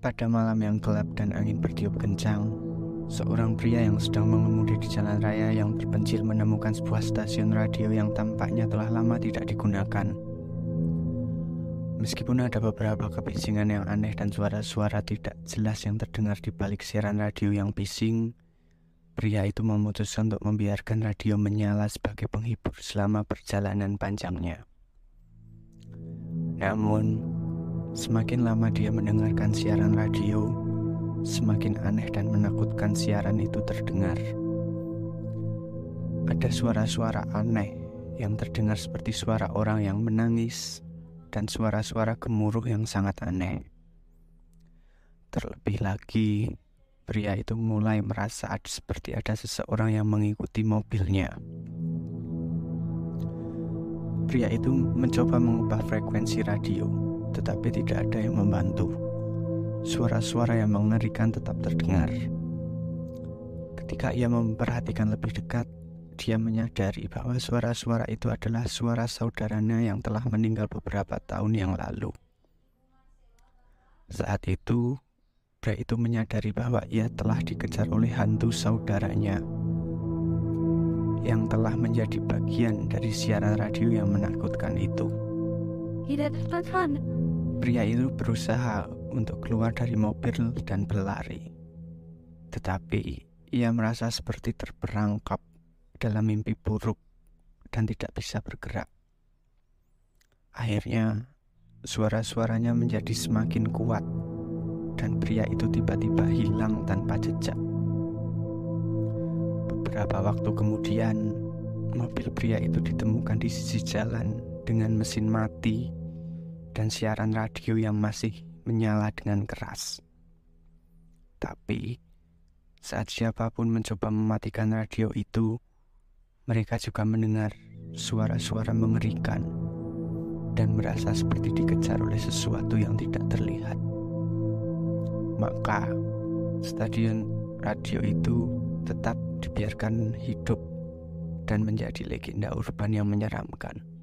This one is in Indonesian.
Pada malam yang gelap dan angin bertiup kencang, seorang pria yang sedang mengemudi di jalan raya yang terpencil menemukan sebuah stasiun radio yang tampaknya telah lama tidak digunakan. Meskipun ada beberapa kebisingan yang aneh dan suara-suara tidak jelas yang terdengar di balik siaran radio yang bising, pria itu memutuskan untuk membiarkan radio menyala sebagai penghibur selama perjalanan panjangnya. Namun, Semakin lama dia mendengarkan siaran radio, semakin aneh dan menakutkan siaran itu terdengar. Ada suara-suara aneh yang terdengar seperti suara orang yang menangis dan suara-suara gemuruh yang sangat aneh. Terlebih lagi, pria itu mulai merasa seperti ada seseorang yang mengikuti mobilnya. Pria itu mencoba mengubah frekuensi radio tetapi tidak ada yang membantu. Suara-suara yang mengerikan tetap terdengar. Ketika ia memperhatikan lebih dekat, dia menyadari bahwa suara-suara itu adalah suara saudaranya yang telah meninggal beberapa tahun yang lalu. Saat itu, pria itu menyadari bahwa ia telah dikejar oleh hantu saudaranya yang telah menjadi bagian dari siaran radio yang menakutkan itu. Pria itu berusaha untuk keluar dari mobil dan berlari. Tetapi ia merasa seperti terperangkap dalam mimpi buruk dan tidak bisa bergerak. Akhirnya, suara-suaranya menjadi semakin kuat dan pria itu tiba-tiba hilang tanpa jejak. Beberapa waktu kemudian, mobil pria itu ditemukan di sisi jalan dengan mesin mati dan siaran radio yang masih menyala dengan keras. Tapi, saat siapa pun mencoba mematikan radio itu, mereka juga mendengar suara-suara mengerikan dan merasa seperti dikejar oleh sesuatu yang tidak terlihat. Maka, stadion radio itu tetap dibiarkan hidup dan menjadi legenda urban yang menyeramkan.